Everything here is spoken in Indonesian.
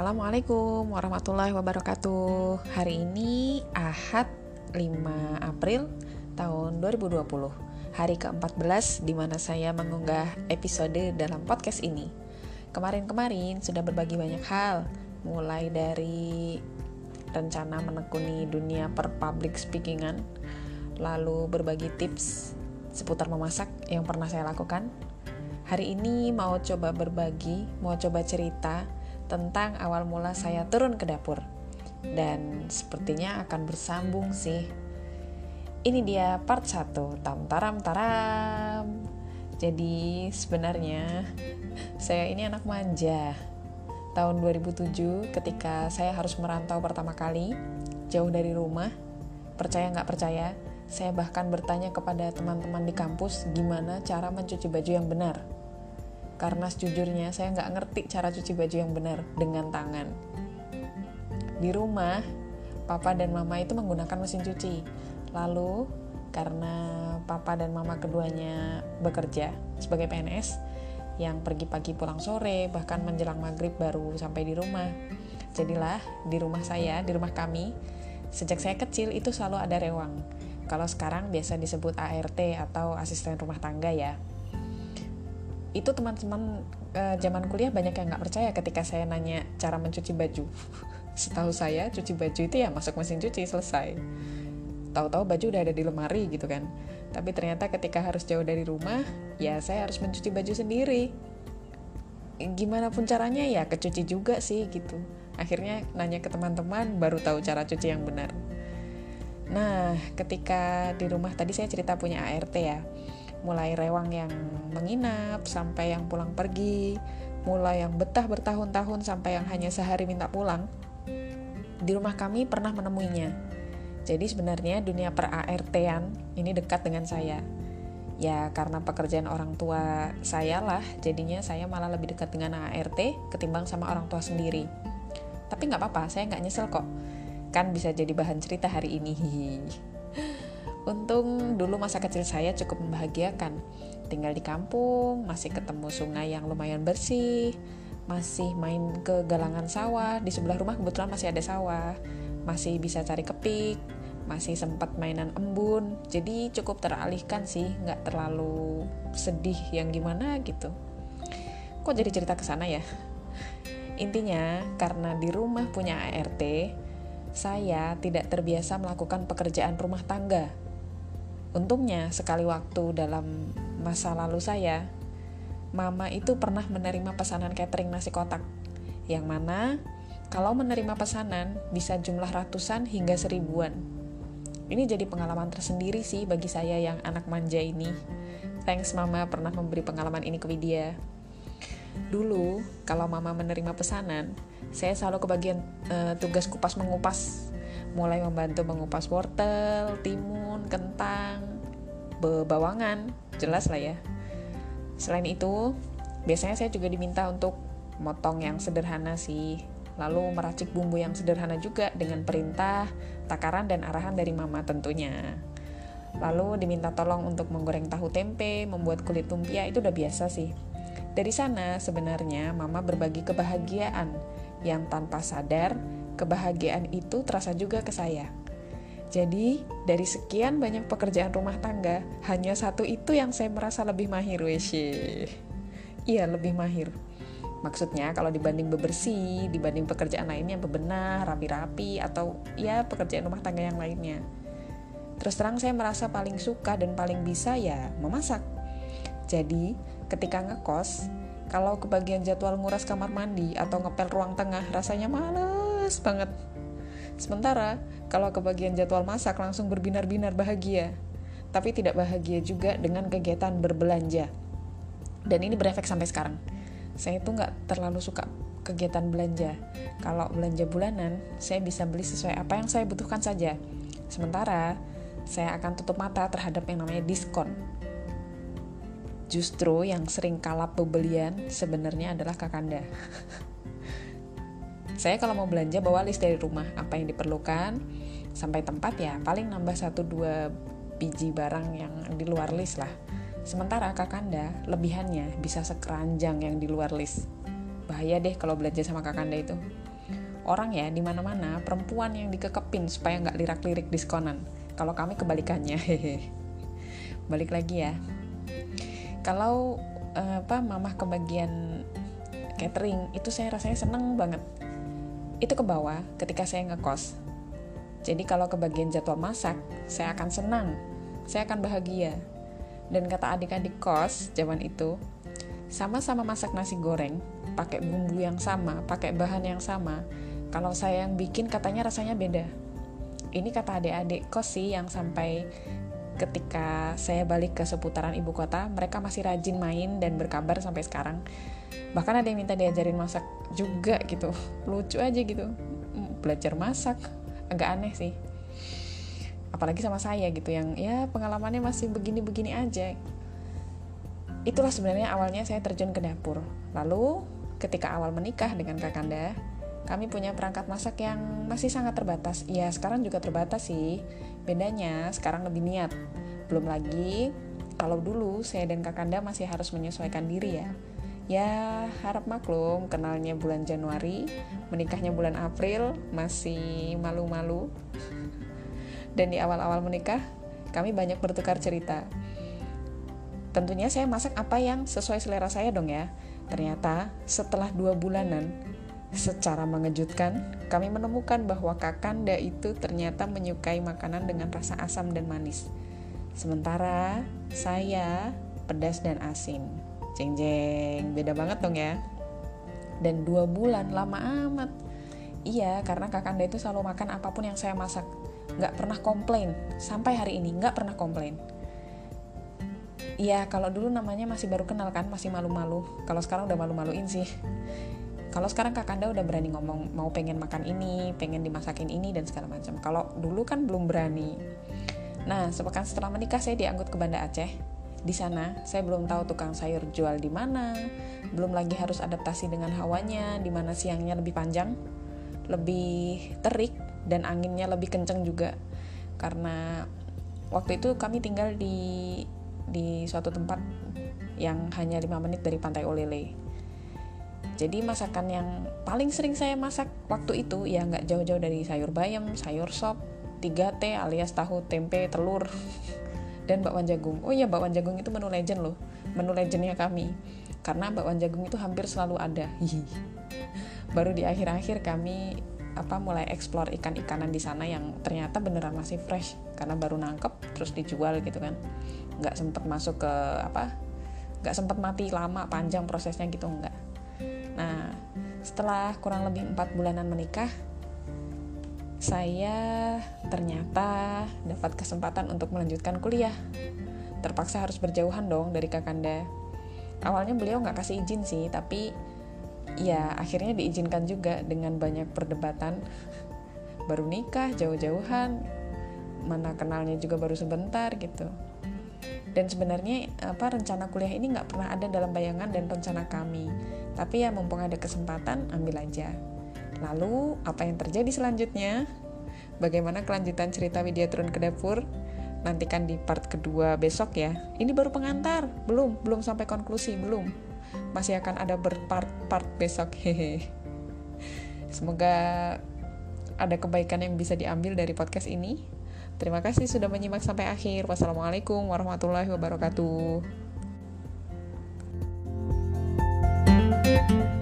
Assalamualaikum warahmatullahi wabarakatuh. Hari ini Ahad 5 April tahun 2020 Hari ke-14 di mana saya mengunggah episode dalam podcast ini. Kemarin-kemarin sudah berbagi banyak hal Mulai dari rencana menekuni dunia per public speakingan Lalu berbagi tips seputar memasak yang pernah saya lakukan. Hari ini mau coba berbagi, mau coba cerita tentang awal mula saya turun ke dapur. Dan sepertinya akan bersambung sih. Ini dia part 1, tam taram taram. Jadi sebenarnya saya ini anak manja. Tahun 2007 ketika saya harus merantau pertama kali, jauh dari rumah, percaya nggak percaya, saya bahkan bertanya kepada teman-teman di kampus gimana cara mencuci baju yang benar karena sejujurnya saya nggak ngerti cara cuci baju yang benar dengan tangan. Di rumah, papa dan mama itu menggunakan mesin cuci. Lalu, karena papa dan mama keduanya bekerja sebagai PNS, yang pergi pagi pulang sore, bahkan menjelang maghrib baru sampai di rumah. Jadilah di rumah saya, di rumah kami, sejak saya kecil itu selalu ada rewang. Kalau sekarang biasa disebut ART atau asisten rumah tangga ya itu teman-teman uh, zaman kuliah banyak yang nggak percaya ketika saya nanya cara mencuci baju. Setahu saya cuci baju itu ya masuk mesin cuci selesai. Tahu-tahu baju udah ada di lemari gitu kan. Tapi ternyata ketika harus jauh dari rumah, ya saya harus mencuci baju sendiri. Gimana pun caranya ya kecuci juga sih gitu. Akhirnya nanya ke teman-teman baru tahu cara cuci yang benar. Nah, ketika di rumah tadi saya cerita punya ART ya mulai rewang yang menginap sampai yang pulang pergi, mulai yang betah bertahun-tahun sampai yang hanya sehari minta pulang. Di rumah kami pernah menemuinya. Jadi sebenarnya dunia per ART-an ini dekat dengan saya. Ya karena pekerjaan orang tua saya lah, jadinya saya malah lebih dekat dengan ART ketimbang sama orang tua sendiri. Tapi nggak apa-apa, saya nggak nyesel kok. Kan bisa jadi bahan cerita hari ini. Untung dulu masa kecil saya cukup membahagiakan. Tinggal di kampung, masih ketemu sungai yang lumayan bersih, masih main ke galangan sawah, di sebelah rumah kebetulan masih ada sawah, masih bisa cari kepik, masih sempat mainan embun, jadi cukup teralihkan sih, nggak terlalu sedih yang gimana gitu. Kok jadi cerita ke sana ya? Intinya, karena di rumah punya ART, saya tidak terbiasa melakukan pekerjaan rumah tangga Untungnya sekali waktu dalam masa lalu saya, mama itu pernah menerima pesanan catering nasi kotak, yang mana kalau menerima pesanan bisa jumlah ratusan hingga seribuan. Ini jadi pengalaman tersendiri sih bagi saya yang anak manja ini. Thanks mama pernah memberi pengalaman ini ke Widya. Dulu, kalau mama menerima pesanan, saya selalu kebagian uh, tugas kupas mengupas mulai membantu mengupas wortel, timun, kentang, bebawangan, jelas lah ya. Selain itu, biasanya saya juga diminta untuk motong yang sederhana sih, lalu meracik bumbu yang sederhana juga dengan perintah, takaran dan arahan dari mama tentunya. Lalu diminta tolong untuk menggoreng tahu tempe, membuat kulit lumpia itu udah biasa sih. Dari sana sebenarnya mama berbagi kebahagiaan yang tanpa sadar kebahagiaan itu terasa juga ke saya. Jadi, dari sekian banyak pekerjaan rumah tangga, hanya satu itu yang saya merasa lebih mahir, wesye. Iya, lebih mahir. Maksudnya kalau dibanding bebersih, dibanding pekerjaan lainnya bebenah, rapi-rapi, atau ya pekerjaan rumah tangga yang lainnya. Terus terang saya merasa paling suka dan paling bisa ya memasak. Jadi, ketika ngekos, kalau kebagian jadwal nguras kamar mandi atau ngepel ruang tengah, rasanya malas males banget. Sementara kalau kebagian jadwal masak langsung berbinar-binar bahagia. Tapi tidak bahagia juga dengan kegiatan berbelanja. Dan ini berefek sampai sekarang. Saya itu nggak terlalu suka kegiatan belanja. Kalau belanja bulanan, saya bisa beli sesuai apa yang saya butuhkan saja. Sementara, saya akan tutup mata terhadap yang namanya diskon. Justru yang sering kalap pembelian sebenarnya adalah kakanda. Saya kalau mau belanja bawa list dari rumah apa yang diperlukan sampai tempat ya paling nambah satu dua biji barang yang di luar list lah. Sementara kakanda lebihannya bisa sekeranjang yang di luar list. Bahaya deh kalau belanja sama kakanda itu. orang ya di mana-mana perempuan yang dikekepin supaya nggak lirak-lirik diskonan. Kalau kami kebalikannya, hehe. Balik lagi ya. Kalau uh, apa mamah kebagian catering itu saya rasanya seneng banget. Itu ke bawah ketika saya ngekos. Jadi kalau kebagian jadwal masak, saya akan senang, saya akan bahagia. Dan kata adik-adik kos zaman itu, sama-sama masak nasi goreng, pakai bumbu yang sama, pakai bahan yang sama, kalau saya yang bikin katanya rasanya beda. Ini kata adik-adik kos sih yang sampai ketika saya balik ke seputaran ibu kota, mereka masih rajin main dan berkabar sampai sekarang. Bahkan ada yang minta diajarin masak juga gitu. Lucu aja gitu. Belajar masak. Agak aneh sih. Apalagi sama saya gitu yang ya pengalamannya masih begini-begini aja. Itulah sebenarnya awalnya saya terjun ke dapur. Lalu ketika awal menikah dengan Kakanda, kami punya perangkat masak yang masih sangat terbatas. Ya, sekarang juga terbatas sih. Bedanya sekarang lebih niat. Belum lagi kalau dulu saya dan Kakanda masih harus menyesuaikan diri ya. Ya, harap maklum, kenalnya bulan Januari, menikahnya bulan April, masih malu-malu. Dan di awal-awal menikah, kami banyak bertukar cerita. Tentunya saya masak apa yang sesuai selera saya dong ya. Ternyata setelah dua bulanan, Secara mengejutkan, kami menemukan bahwa Kakanda itu ternyata menyukai makanan dengan rasa asam dan manis. Sementara saya pedas dan asin. Jeng jeng, beda banget dong ya. Dan dua bulan lama amat. Iya, karena Kakanda itu selalu makan apa pun yang saya masak. Nggak pernah komplain, sampai hari ini nggak pernah komplain. Iya, kalau dulu namanya masih baru kenal kan, masih malu-malu. Kalau sekarang udah malu-maluin sih. Kalau sekarang kakanda udah berani ngomong mau pengen makan ini, pengen dimasakin ini dan segala macam. Kalau dulu kan belum berani. Nah, sepekan setelah menikah saya diangkut ke Banda Aceh. Di sana, saya belum tahu tukang sayur jual di mana, belum lagi harus adaptasi dengan hawanya, di mana siangnya lebih panjang, lebih terik, dan anginnya lebih kenceng juga. Karena waktu itu kami tinggal di di suatu tempat yang hanya 5 menit dari pantai Olele jadi masakan yang paling sering saya masak waktu itu ya nggak jauh-jauh dari sayur bayam, sayur sop, 3T alias tahu, tempe, telur, dan bakwan jagung. Oh iya bakwan jagung itu menu legend loh, menu legendnya kami. Karena bakwan jagung itu hampir selalu ada. Baru di akhir-akhir kami apa mulai eksplor ikan-ikanan di sana yang ternyata beneran masih fresh karena baru nangkep terus dijual gitu kan nggak sempet masuk ke apa nggak sempet mati lama panjang prosesnya gitu nggak Nah, setelah kurang lebih empat bulanan menikah, saya ternyata dapat kesempatan untuk melanjutkan kuliah. Terpaksa harus berjauhan dong dari Kakanda. Awalnya beliau nggak kasih izin sih, tapi ya akhirnya diizinkan juga dengan banyak perdebatan. Baru nikah, jauh-jauhan, mana kenalnya juga baru sebentar gitu dan sebenarnya apa rencana kuliah ini nggak pernah ada dalam bayangan dan rencana kami. Tapi ya mumpung ada kesempatan ambil aja. Lalu apa yang terjadi selanjutnya? Bagaimana kelanjutan cerita Widya turun ke dapur? Nantikan di part kedua besok ya. Ini baru pengantar. Belum belum sampai konklusi belum. Masih akan ada berpart-part besok hehe. Semoga ada kebaikan yang bisa diambil dari podcast ini Terima kasih sudah menyimak sampai akhir. Wassalamualaikum warahmatullahi wabarakatuh. thank you